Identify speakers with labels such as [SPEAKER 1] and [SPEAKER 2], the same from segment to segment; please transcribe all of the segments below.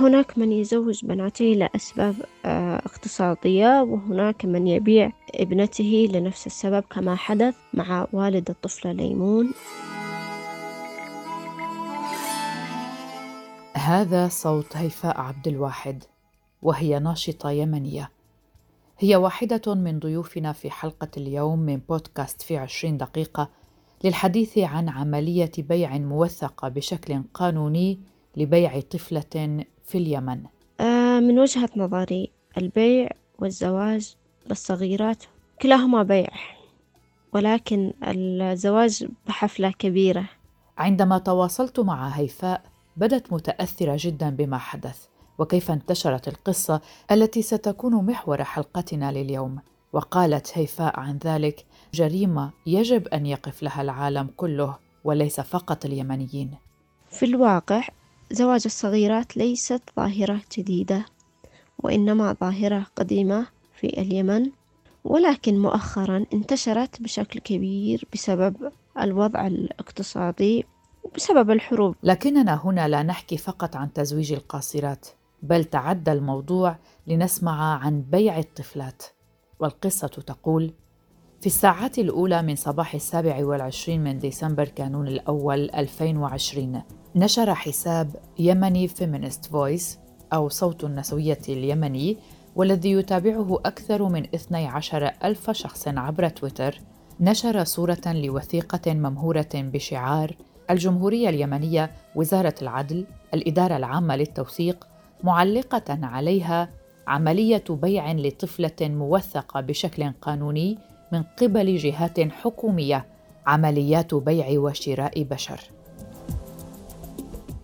[SPEAKER 1] هناك من يزوج بناته لأسباب آه، اقتصادية وهناك من يبيع ابنته لنفس السبب كما حدث مع والد الطفلة ليمون.
[SPEAKER 2] هذا صوت هيفاء عبد الواحد وهي ناشطة يمنية. هي واحدة من ضيوفنا في حلقة اليوم من بودكاست في عشرين دقيقة للحديث عن عملية بيع موثقة بشكل قانوني لبيع طفلة في اليمن؟
[SPEAKER 1] آه، من وجهة نظري البيع والزواج للصغيرات كلاهما بيع ولكن الزواج بحفلة كبيرة.
[SPEAKER 2] عندما تواصلت مع هيفاء بدت متأثرة جدا بما حدث وكيف انتشرت القصة التي ستكون محور حلقتنا لليوم. وقالت هيفاء عن ذلك جريمة يجب أن يقف لها العالم كله وليس فقط اليمنيين.
[SPEAKER 1] في الواقع زواج الصغيرات ليست ظاهرة جديدة وإنما ظاهرة قديمة في اليمن ولكن مؤخرا انتشرت بشكل كبير بسبب الوضع الاقتصادي وبسبب الحروب.
[SPEAKER 2] لكننا هنا لا نحكي فقط عن تزويج القاصرات بل تعدى الموضوع لنسمع عن بيع الطفلات. والقصة تقول في الساعات الأولى من صباح السابع والعشرين من ديسمبر كانون الأول 2020 نشر حساب يمني Feminist Voice أو صوت النسوية اليمني والذي يتابعه أكثر من 12 ألف شخص عبر تويتر نشر صورة لوثيقة ممهورة بشعار الجمهورية اليمنية وزارة العدل الإدارة العامة للتوثيق معلقة عليها عملية بيع لطفلة موثقة بشكل قانوني من قبل جهات حكومية عمليات بيع وشراء بشر.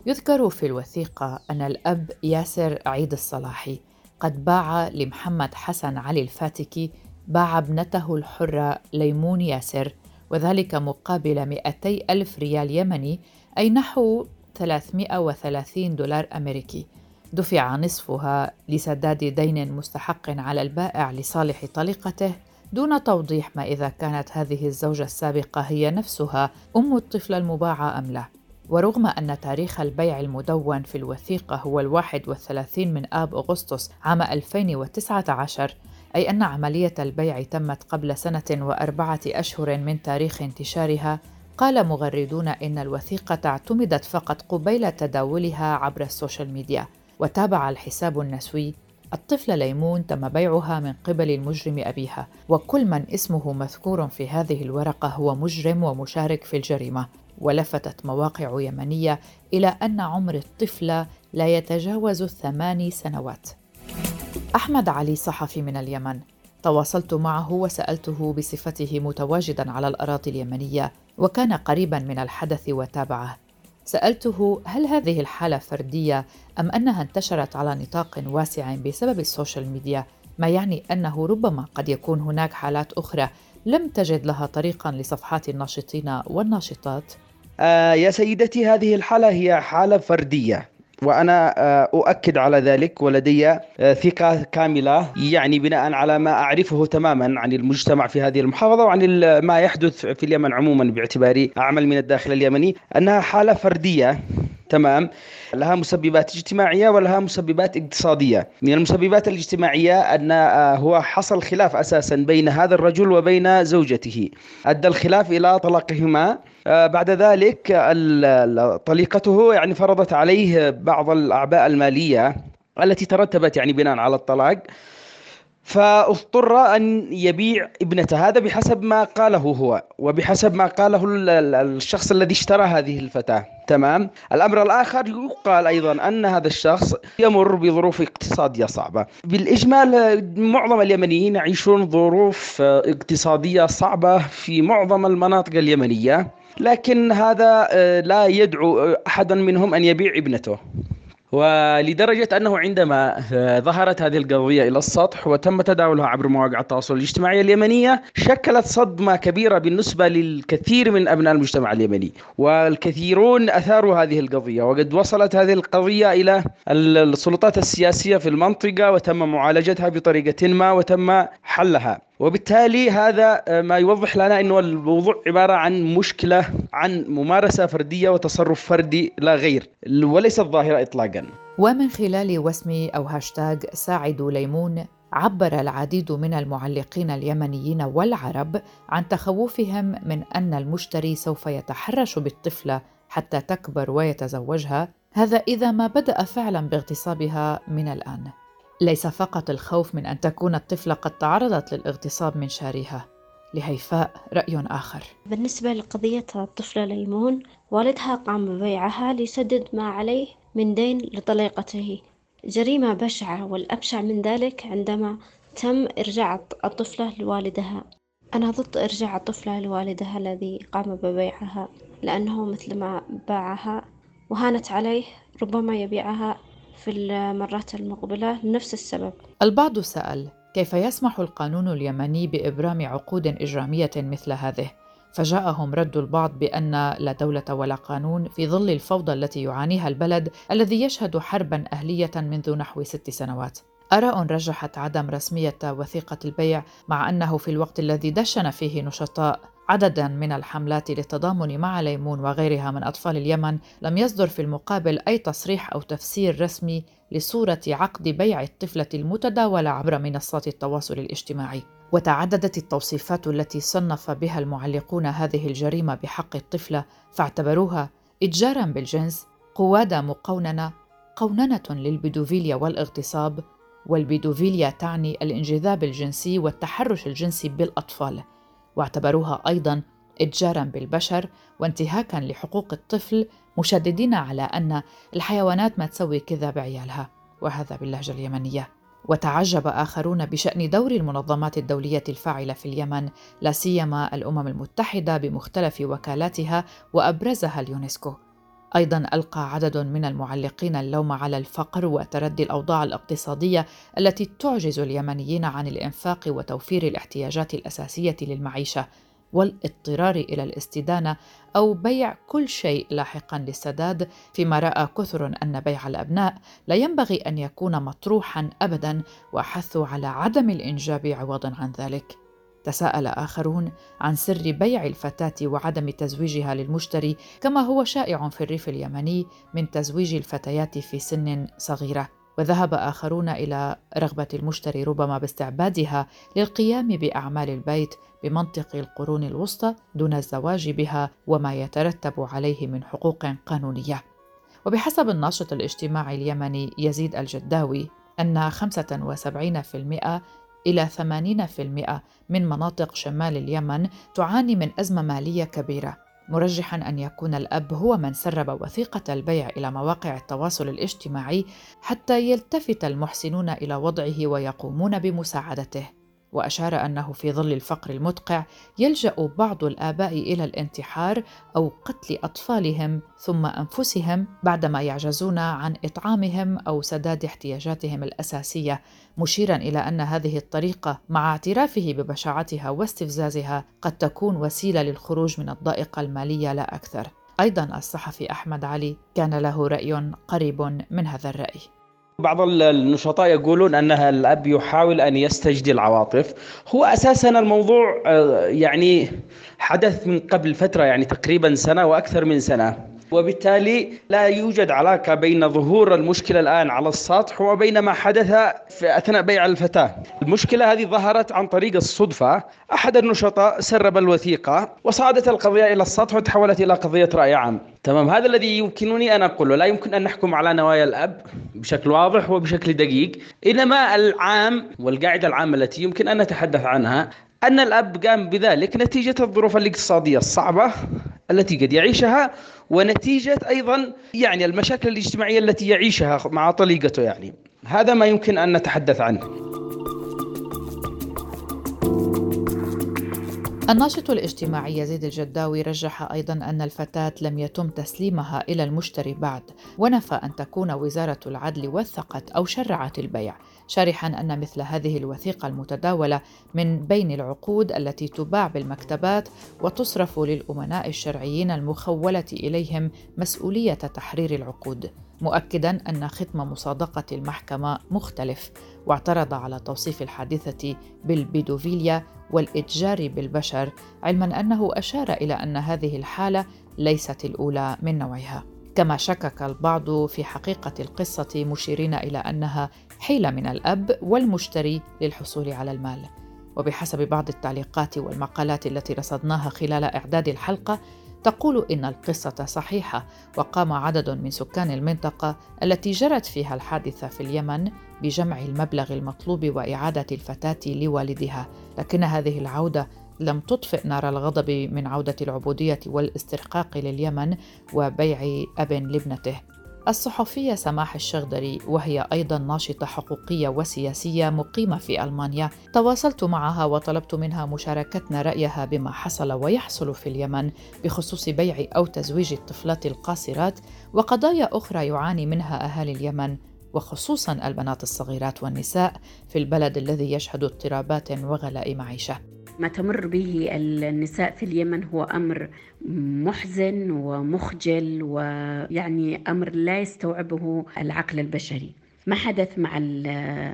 [SPEAKER 2] يذكر في الوثيقة أن الأب ياسر عيد الصلاحي قد باع لمحمد حسن علي الفاتكي باع ابنته الحرة ليمون ياسر وذلك مقابل 200 ألف ريال يمني أي نحو 330 دولار أمريكي. دفع نصفها لسداد دين مستحق على البائع لصالح طليقته دون توضيح ما إذا كانت هذه الزوجة السابقة هي نفسها أم الطفل المباعة أم لا. ورغم أن تاريخ البيع المدون في الوثيقة هو الواحد والثلاثين من آب أغسطس عام 2019 أي أن عملية البيع تمت قبل سنة وأربعة أشهر من تاريخ انتشارها قال مغردون إن الوثيقة اعتمدت فقط قبيل تداولها عبر ال social media. وتابع الحساب النسوي الطفلة ليمون تم بيعها من قبل المجرم أبيها وكل من اسمه مذكور في هذه الورقة هو مجرم ومشارك في الجريمة. ولفتت مواقع يمنية إلى أن عمر الطفلة لا يتجاوز الثمان سنوات. أحمد علي صحفي من اليمن. تواصلت معه وسألته بصفته متواجدا على الأراضي اليمنية وكان قريبا من الحدث وتابعه. سألته هل هذه الحالة فردية أم أنها انتشرت على نطاق واسع بسبب السوشيال ميديا ما يعني أنه ربما قد يكون هناك حالات أخرى لم تجد لها طريقا لصفحات الناشطين والناشطات؟
[SPEAKER 3] آه يا سيدتي هذه الحالة هي حالة فردية وأنا آه، أؤكد على ذلك ولدي آه، ثقة كاملة يعني بناء على ما أعرفه تماما عن المجتمع في هذه المحافظة وعن ما يحدث في اليمن عموما باعتباري أعمل من الداخل اليمني أنها حالة فردية تمام لها مسببات اجتماعية ولها مسببات اقتصادية. من المسببات الاجتماعية أن هو حصل خلاف أساسا بين هذا الرجل وبين زوجته. أدى الخلاف إلى طلاقهما بعد ذلك طليقته يعني فرضت عليه بعض الأعباء المالية التي ترتبت يعني بناء على الطلاق. فاضطر أن يبيع ابنته. هذا بحسب ما قاله هو وبحسب ما قاله الشخص الذي اشترى هذه الفتاة. تمام؟ الأمر الآخر يقال أيضا أن هذا الشخص يمر بظروف اقتصادية صعبة. بالإجمال معظم اليمنيين يعيشون ظروف اقتصادية صعبة في معظم المناطق اليمنية. لكن هذا آه، لا يدعو أحدا منهم أن يبيع ابنته. ولدرجة أنه عندما آه، ظهرت هذه القضية إلى السطح وتم تداولها عبر مواقع التواصل الاجتماعي اليمنية شكلت صدمة كبيرة بالنسبة للكثير من أبناء المجتمع اليمني. والكثيرون أثاروا هذه القضية وقد وصلت هذه القضية إلى السلطات السياسية في المنطقة وتم معالجتها بطريقة ما وتم حلها. وبالتالي هذا ما يوضح لنا إنه الموضوع عبارة عن مشكلة عن ممارسة فردية وتصرف فردي لا غير وليست ظاهرة اطلاقا.
[SPEAKER 2] ومن خلال وسم أو هاشتاغ ساعدوا ليمون عبر العديد من المعلقين اليمنيين والعرب عن تخوفهم من أن المشتري سوف يتحرش بالطفلة حتى تكبر ويتزوجها هذا إذا ما بدأ فعلا باغتصابها من الآن ليس فقط الخوف من أن تكون الطفله قد تعرضت للاغتصاب من شارها لهيفاء رأي آخر.
[SPEAKER 1] بالنسبة لقضية الطفله ليمون والدها قام ببيعها ليسدد ما عليه من دين لطليقته. جريمة بشعة والأبشع من ذلك عندما تم إرجاع الطفلة لوالدها. أنا ضد إرجاع الطفلة لوالدها الذي قام ببيعها لأنه مثلما باعها وهانت عليه ربما يبيعها في المرات المقبلة لنفس السبب
[SPEAKER 2] البعض سأل كيف يسمح القانون اليمني بإبرام عقود إجرامية مثل هذه؟ فجاءهم رد البعض بأن لا دولة ولا قانون في ظل الفوضى التي يعانيها البلد الذي يشهد حربا أهلية منذ نحو ست سنوات آراء رجحت عدم رسمية وثيقة البيع مع أنه في الوقت الذي دشن فيه نشطاء. عددا من الحملات للتضامن مع ليمون وغيرها من أطفال اليمن لم يصدر في المقابل أي تصريح أو تفسير رسمي لصورة عقد بيع الطفلة المتداولة عبر منصات التواصل الاجتماعي. وتعددت التوصيفات التي صنف بها المعلقون هذه الجريمة بحق الطفلة فاعتبروها اتجارا بالجنس قواده مقوننة قوننة للبيدوفيليا والاغتصاب والبيدوفيليا تعني الانجذاب الجنسي والتحرش الجنسي بالأطفال واعتبروها أيضا اتجارا بالبشر وانتهاكا لحقوق الطفل مشددين على أن الحيوانات ما تسوي كذا بعيالها وهذا باللهجة اليمنية. وتعجب آخرون بشأن دور المنظمات الدولية الفاعلة في اليمن لا سيما الأمم المتحدة بمختلف وكالاتها وأبرزها اليونسكو. أيضا ألقى عدد من المعلقين اللوم على الفقر وتردي الأوضاع الاقتصادية التي تعجز اليمنيين عن الإنفاق وتوفير الاحتياجات الأساسية للمعيشة والاضطرار إلى الاستدانة أو بيع كل شيء لاحقا للسداد فيما رأى كثر أن بيع الأبناء لا ينبغي أن يكون مطروحا ابدا وحثوا على عدم الإنجاب عوضا عن ذلك. تساءل آخرون عن سر بيع الفتاة وعدم تزويجها للمشتري كما هو شائع في الريف اليمني من تزويج الفتيات في سن صغيرة. وذهب آخرون إلى رغبة المشتري ربما باستعبادها للقيام بأعمال البيت بمنطق القرون الوسطى دون الزواج بها وما يترتب عليه من حقوق قانونية. وبحسب الناشط الاجتماعي اليمني يزيد الجداوي أن 75% إلى 80% من مناطق شمال اليمن تعاني من أزمة مالية كبيرة مرجحا أن يكون الأب هو من سرب وثيقة البيع إلى مواقع التواصل الاجتماعي حتى يلتفت المحسنون إلى وضعه ويقومون بمساعدته. وأشار أنه في ظل الفقر المدقع يلجأ بعض الآباء إلى الانتحار أو قتل أطفالهم ثم أنفسهم بعدما يعجزون عن إطعامهم أو سداد احتياجاتهم الأساسية مشيرا إلى أن هذه الطريقة مع اعترافه ببشاعتها واستفزازها قد تكون وسيلة للخروج من الضائقة المالية لا أكثر. أيضا الصحفي أحمد علي كان له رأي قريب من هذا الرأي.
[SPEAKER 3] بعض النشطاء يقولون أنها الأب يحاول أن يستجدي العواطف. هو أساسا الموضوع آه، يعني حدث من قبل فترة يعني تقريبا سنة وأكثر من سنة. وبالتالي لا يوجد علاقة بين ظهور المشكلة الآن على السطح وبين ما حدث في أثناء بيع الفتاة. المشكلة هذه ظهرت عن طريق الصدفة. أحد النشطاء سرب الوثيقة وصعدت القضية إلى السطح وتحولت إلى قضية رأي عام. تمام هذا الذي يمكنني أن أقوله. لا يمكن أن نحكم على نوايا الأب بشكل واضح وبشكل دقيق. إنما العام والقاعدة العامة التي يمكن أن نتحدث عنها أن الأب قام بذلك نتيجة الظروف الاقتصادية الصعبة التي قد يعيشها ونتيجة أيضا يعني المشاكل الاجتماعية التي يعيشها مع طليقته يعني. هذا ما يمكن أن نتحدث عنه.
[SPEAKER 2] الناشط الاجتماعي يزيد الجداوي رجح أيضا أن الفتاة لم يتم تسليمها إلى المشتري بعد ونفى أن تكون وزارة العدل وثقت أو شرعت البيع شارحا أن مثل هذه الوثيقة المتداولة من بين العقود التي تباع بالمكتبات وتصرف للأمناء الشرعيين المخولة إليهم مسؤولية تحرير العقود مؤكدا أن ختم مصادقة المحكمة مختلف. واعترض على توصيف الحادثة بالبيدوفيليا والإتجار بالبشر علما أنه أشار إلى أن هذه الحالة ليست الأولى من نوعها. كما شكك البعض في حقيقة القصة مشيرين إلى أنها حيلة من الأب والمشتري للحصول على المال. وبحسب بعض التعليقات والمقالات التي رصدناها خلال إعداد الحلقة تقول إن القصة صحيحة وقام عدد من سكان المنطقة التي جرت فيها الحادثة في اليمن بجمع المبلغ المطلوب وإعادة الفتاة لوالدها، لكن هذه العودة لم تطفئ نار الغضب من عودة العبودية والاسترقاق لليمن وبيع أب لابنته. الصحفية سماح الشغدري وهي أيضا ناشطة حقوقية وسياسية مقيمة في ألمانيا. تواصلت معها وطلبت منها مشاركتنا رأيها بما حصل ويحصل في اليمن بخصوص بيع أو تزويج الطفلات القاصرات وقضايا أخرى يعاني منها أهالي اليمن وخصوصا البنات الصغيرات والنساء في البلد الذي يشهد اضطرابات وغلاء معيشة.
[SPEAKER 4] ما تمر به النساء في اليمن هو أمر محزن ومخجل ويعني أمر لا يستوعبه العقل البشري. ما حدث مع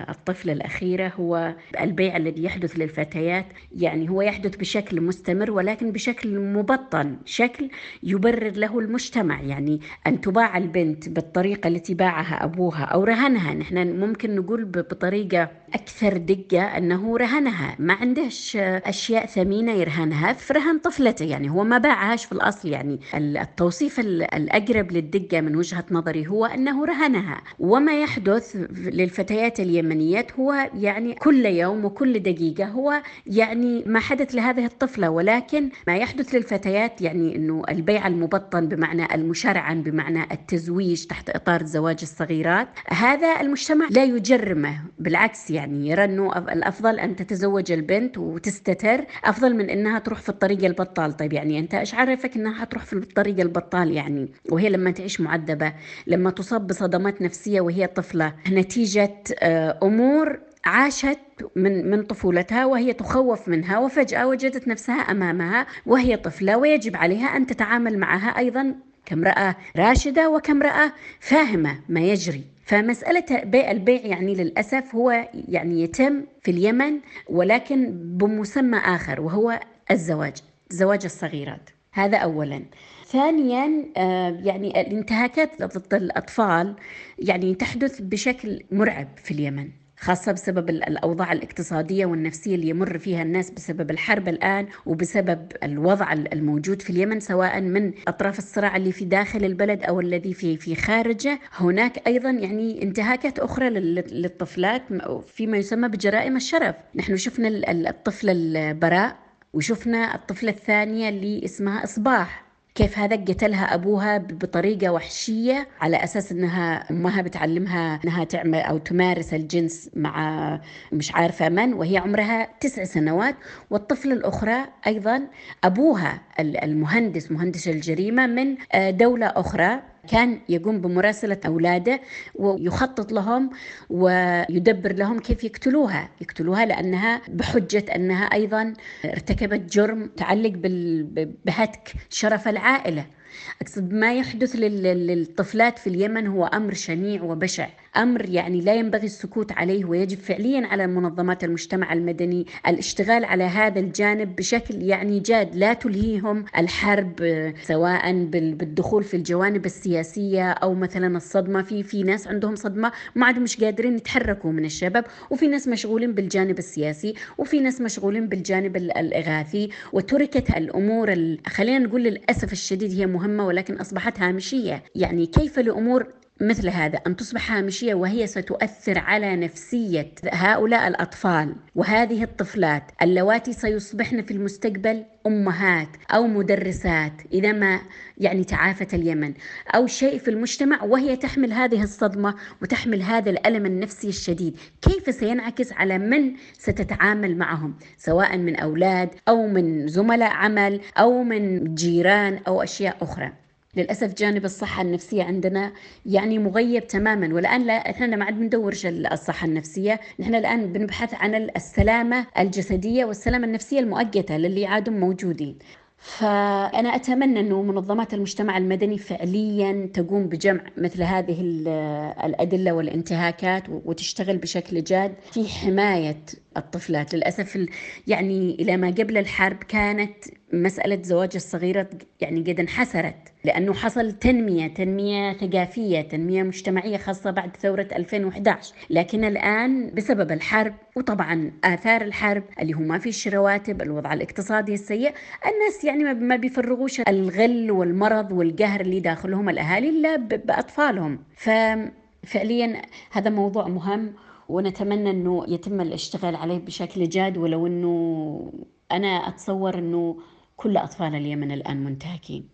[SPEAKER 4] الطفلة الأخيرة هو البيع الذي يحدث للفتيات يعني هو يحدث بشكل مستمر ولكن بشكل مبطن شكل يبرر له المجتمع. يعني أن تباع البنت بالطريقة التي باعها أبوها أو رهنها نحن ممكن نقول بطريقة أكثر دقة أنه رهنها. ما عندهش أشياء ثمينة يرهنها. في رهن طفلته يعني. هو ما باعهاش في الأصل يعني. التوصيف الأقرب للدقة من وجهة نظري هو أنه رهنها. وما يحدث للفتيات اليمنيات هو يعني كل يوم وكل دقيقة هو يعني ما حدث لهذه الطفلة. ولكن ما يحدث للفتيات يعني أنه البيع المبطن بمعنى المشرعن بمعنى التزويج تحت إطار زواج الصغيرات هذا المجتمع لا يجرمه. بالعكس يعني. يرى أنه الأفضل أن تتزوج البنت وتستتر أفضل من أنها تروح في الطريق البطال. طيب يعني أنت إيش عرفك أنها حتروح في الطريق البطال يعني؟ وهي لما تعيش معذبة لما تصاب بصدمات نفسية وهي طفلة نتيجة آه، أمور عاشت من من طفولتها وهي تخوف منها وفجأة وجدت نفسها أمامها وهي طفلة ويجب عليها أن تتعامل معها أيضا كامرأة راشدة وكامرأة فاهمة ما يجري. فمسألة بيع البيع يعني للأسف هو يعني يتم في اليمن ولكن بمسمى آخر وهو الزواج زواج الصغيرات. هذا أولا. ثانيا آه، يعني الانتهاكات ضد الأطفال يعني تحدث بشكل مرعب في اليمن. خاصة بسبب الأوضاع الاقتصادية والنفسية اللي يمر فيها الناس بسبب الحرب الآن وبسبب الوضع الموجود في اليمن سواء من أطراف الصراع اللي في داخل البلد أو الذي في في خارجه. هناك أيضا يعني انتهاكات أخرى للطفلات فيما يسمى بجرائم الشرف. نحن شفنا الطفل البراء وشفنا الطفلة الثانية اللي اسمها إصباح. كيف هذا قتلها أبوها بطريقة وحشية على أساس أنها أمها بتعلمها أنها تعمل أو تمارس الجنس مع مش عارفة من وهي عمرها تسع سنوات. والطفلة الأخرى أيضا أبوها المهندس مهندس الجريمة من آه، دولة أخرى. كان يقوم بمراسلة أولاده ويخطط لهم ويدبر لهم كيف يقتلوها. يقتلوها لأنها بحجة أنها أيضا ارتكبت جرم متعلق بهتك شرف العائلة. أقصد ما يحدث للطفلات في اليمن هو أمر شنيع وبشع. أمر يعني لا ينبغي السكوت عليه ويجب فعليا على منظمات المجتمع المدني الاشتغال على هذا الجانب بشكل يعني جاد لا تلهيهم الحرب سواء بالدخول في الجوانب السياسية أو مثلا الصدمة. في في ناس عندهم صدمة ما عاد مش قادرين يتحركوا من الشباب وفي ناس مشغولين بالجانب السياسي وفي ناس مشغولين بالجانب الإغاثي. وتركت الأمور خلينا نقول للأسف الشديد هي مهمة ولكن أصبحت هامشية. يعني كيف لأمور مثل هذا أن تصبح هامشية وهي ستؤثر على نفسية هؤلاء الأطفال وهذه الطفلات اللواتي سيصبحن في المستقبل أمهات أو مدرسات إذا ما يعني تعافت اليمن أو شيء في المجتمع وهي تحمل هذه الصدمة وتحمل هذا الألم النفسي الشديد. كيف سينعكس على من ستتعامل معهم؟ سواء من أولاد أو من زملاء عمل أو من جيران أو أشياء أخرى. للأسف جانب الصحة النفسية عندنا يعني مغيب تماما. والآن لا إحنا ما عاد بندورش الصحة النفسية. نحن الآن بنبحث عن السلامة الجسدية والسلامة النفسية المؤقتة للي عادوا موجودين. فأنا أتمنى أنه منظمات المجتمع المدني فعليا تقوم بجمع مثل هذه الأدلة والانتهاكات وتشتغل بشكل جاد في حماية الطفلات. للأسف يعني إلى ما قبل الحرب كانت مسألة زواج الصغيرة يعني قد انحسرت لأنه حصل تنمية تنمية ثقافية تنمية مجتمعية خاصة بعد ثورة 2011 لكن الآن بسبب الحرب وطبعا آثار الحرب اللي هو ما فيش رواتب الوضع الاقتصادي السيء الناس يعني ما بيفرغوش الغل والمرض والقهر اللي داخلهم الأهالي إلا بأطفالهم. ففعليا هذا موضوع مهم ونتمنى إنه يتم الاشتغال عليه بشكل جاد ولو إنه أنا أتصور إنه كل أطفال اليمن الآن منتهكين.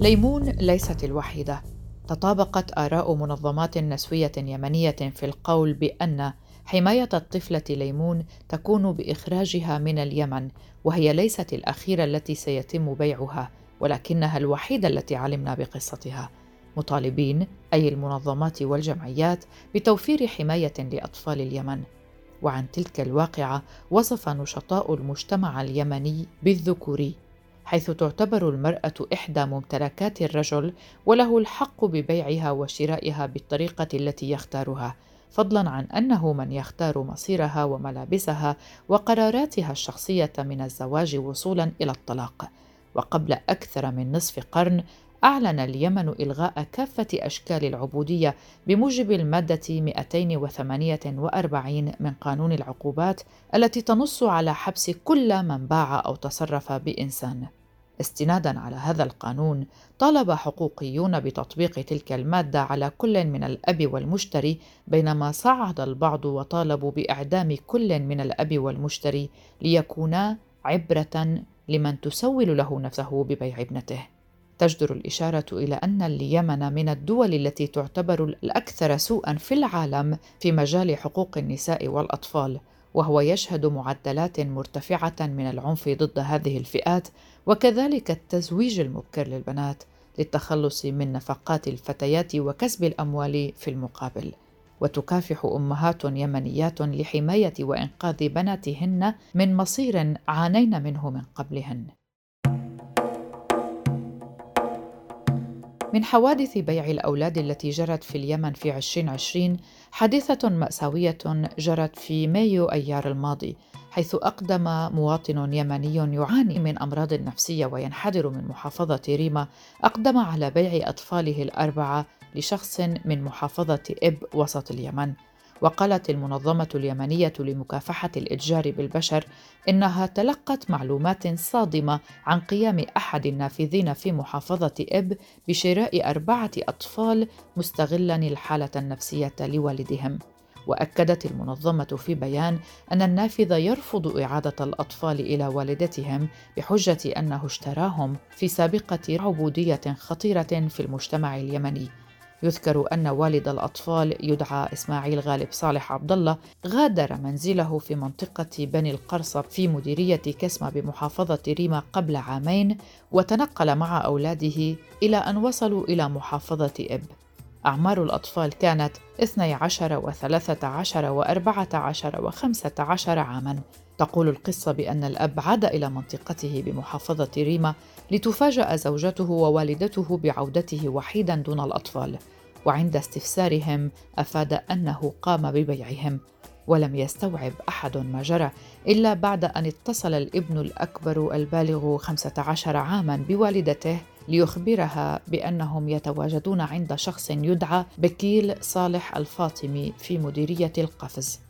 [SPEAKER 2] ليمون ليست الوحيدة. تطابقت آراء منظمات نسوية يمنية في القول بأن حماية الطفلة ليمون تكون بإخراجها من اليمن وهي ليست الأخيرة التي سيتم بيعها ولكنها الوحيدة التي علمنا بقصتها. مطالبين أي المنظمات والجمعيات بتوفير حماية لأطفال اليمن. وعن تلك الواقعة وصف نشطاء المجتمع اليمني بالذكوري حيث تعتبر المرأة إحدى ممتلكات الرجل وله الحق ببيعها وشرائها بالطريقة التي يختارها فضلا عن أنه من يختار مصيرها وملابسها وقراراتها الشخصية من الزواج وصولا إلى الطلاق. وقبل أكثر من نصف قرن أعلن اليمن إلغاء كافة أشكال العبودية بموجب المادة 248 من قانون العقوبات التي تنص على حبس كل من باع أو تصرف بإنسان. استنادا على هذا القانون طالب حقوقيون بتطبيق تلك المادة على كل من الأب والمشتري بينما صعد البعض وطالبوا بإعدام كل من الأب والمشتري ليكونا عبرة لمن تسول له نفسه ببيع ابنته تجدر الإشارة إلى أن اليمن من الدول التي تعتبر الأكثر سوءًا في العالم في مجال حقوق النساء والأطفال، وهو يشهد معدلات مرتفعة من العنف ضد هذه الفئات، وكذلك التزويج المبكر للبنات للتخلص من نفقات الفتيات وكسب الأموال في المقابل. وتكافح أمهات يمنيات لحماية وإنقاذ بناتهن من مصير عانين منه من قبلهن من حوادث بيع الأولاد التي جرت في اليمن في 2020 حادثة مأساوية جرت في مايو أيار الماضي حيث أقدم مواطن يمني يعاني من أمراض نفسية وينحدر من محافظة ريما أقدم على بيع أطفاله الأربعة لشخص من محافظة إب وسط اليمن. وقالت المنظمة اليمنية لمكافحة الإتجار بالبشر إنها تلقت معلومات صادمة عن قيام أحد النافذين في محافظة إب بشراء أربعة أطفال مستغلا الحالة النفسية لوالدهم. وأكدت المنظمة في بيان أن النافذ يرفض إعادة الأطفال إلى والدتهم بحجة أنه اشتراهم في سابقة عبودية خطيرة في المجتمع اليمني يذكر أن والد الأطفال يدعى إسماعيل غالب صالح عبد الله غادر منزله في منطقة بني القرصب في مديرية كسمة بمحافظة ريما قبل عامين وتنقل مع أولاده إلى أن وصلوا إلى محافظة إب. أعمار الأطفال كانت 12 و13 و14 و15 عاماً. تقول القصة بأن الأب عاد إلى منطقته بمحافظة ريما لتفاجأ زوجته ووالدته بعودته وحيدا دون الأطفال وعند استفسارهم أفاد أنه قام ببيعهم ولم يستوعب أحد ما جرى إلا بعد أن اتصل الابن الأكبر البالغ 15 عاما بوالدته ليخبرها بأنهم يتواجدون عند شخص يدعى بكيل صالح الفاطمي في مديرية القفز.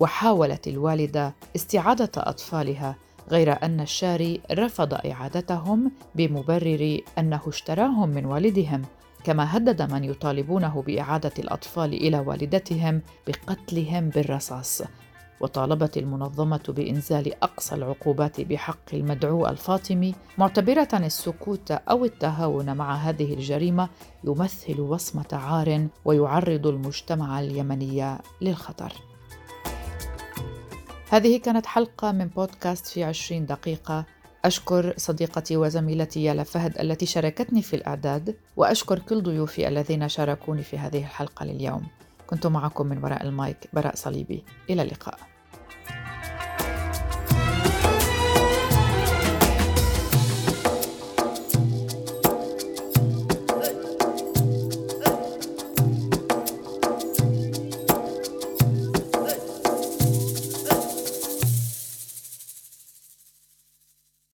[SPEAKER 2] وحاولت الوالدة استعادة أطفالها غير أن الشاري رفض إعادتهم بمبرر أنه اشتراهم من والدهم. كما هدد من يطالبونه بإعادة الأطفال إلى والدتهم بقتلهم بالرصاص. وطالبت المنظمة بإنزال أقصى العقوبات بحق المدعو الفاطمي معتبرة السكوت أو التهاون مع هذه الجريمة يمثل وصمة عار ويعرض المجتمع اليمني للخطر. هذه كانت حلقة من بودكاست في عشرين دقيقة. أشكر صديقتي وزميلتي يالا فهد التي شاركتني في الإعداد وأشكر كل ضيوفي الذين شاركوني في هذه الحلقة لليوم. كنت معكم من وراء المايك براء صليبي. إلى اللقاء.